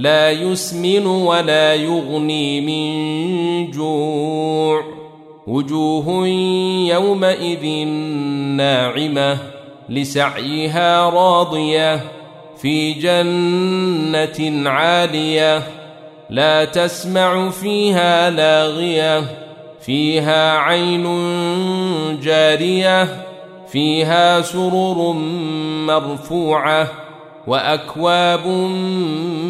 لا يسمن ولا يغني من جوع. وجوه يومئذ ناعمة لسعيها راضية في جنة عالية. لا تسمع فيها لاغية فيها عين جارية فيها سرر مرفوعة وأكواب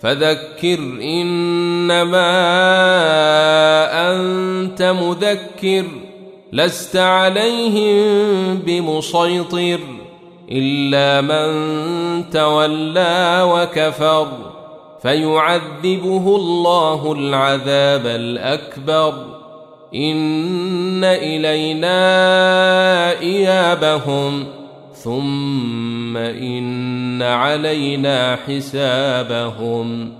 فذكر إنما أنت مذكر لست عليهم بمسيطر إلا من تولى وكفر فيعذبه الله العذاب الأكبر إن إلينا إيابهم ثم إن علينا حسابهم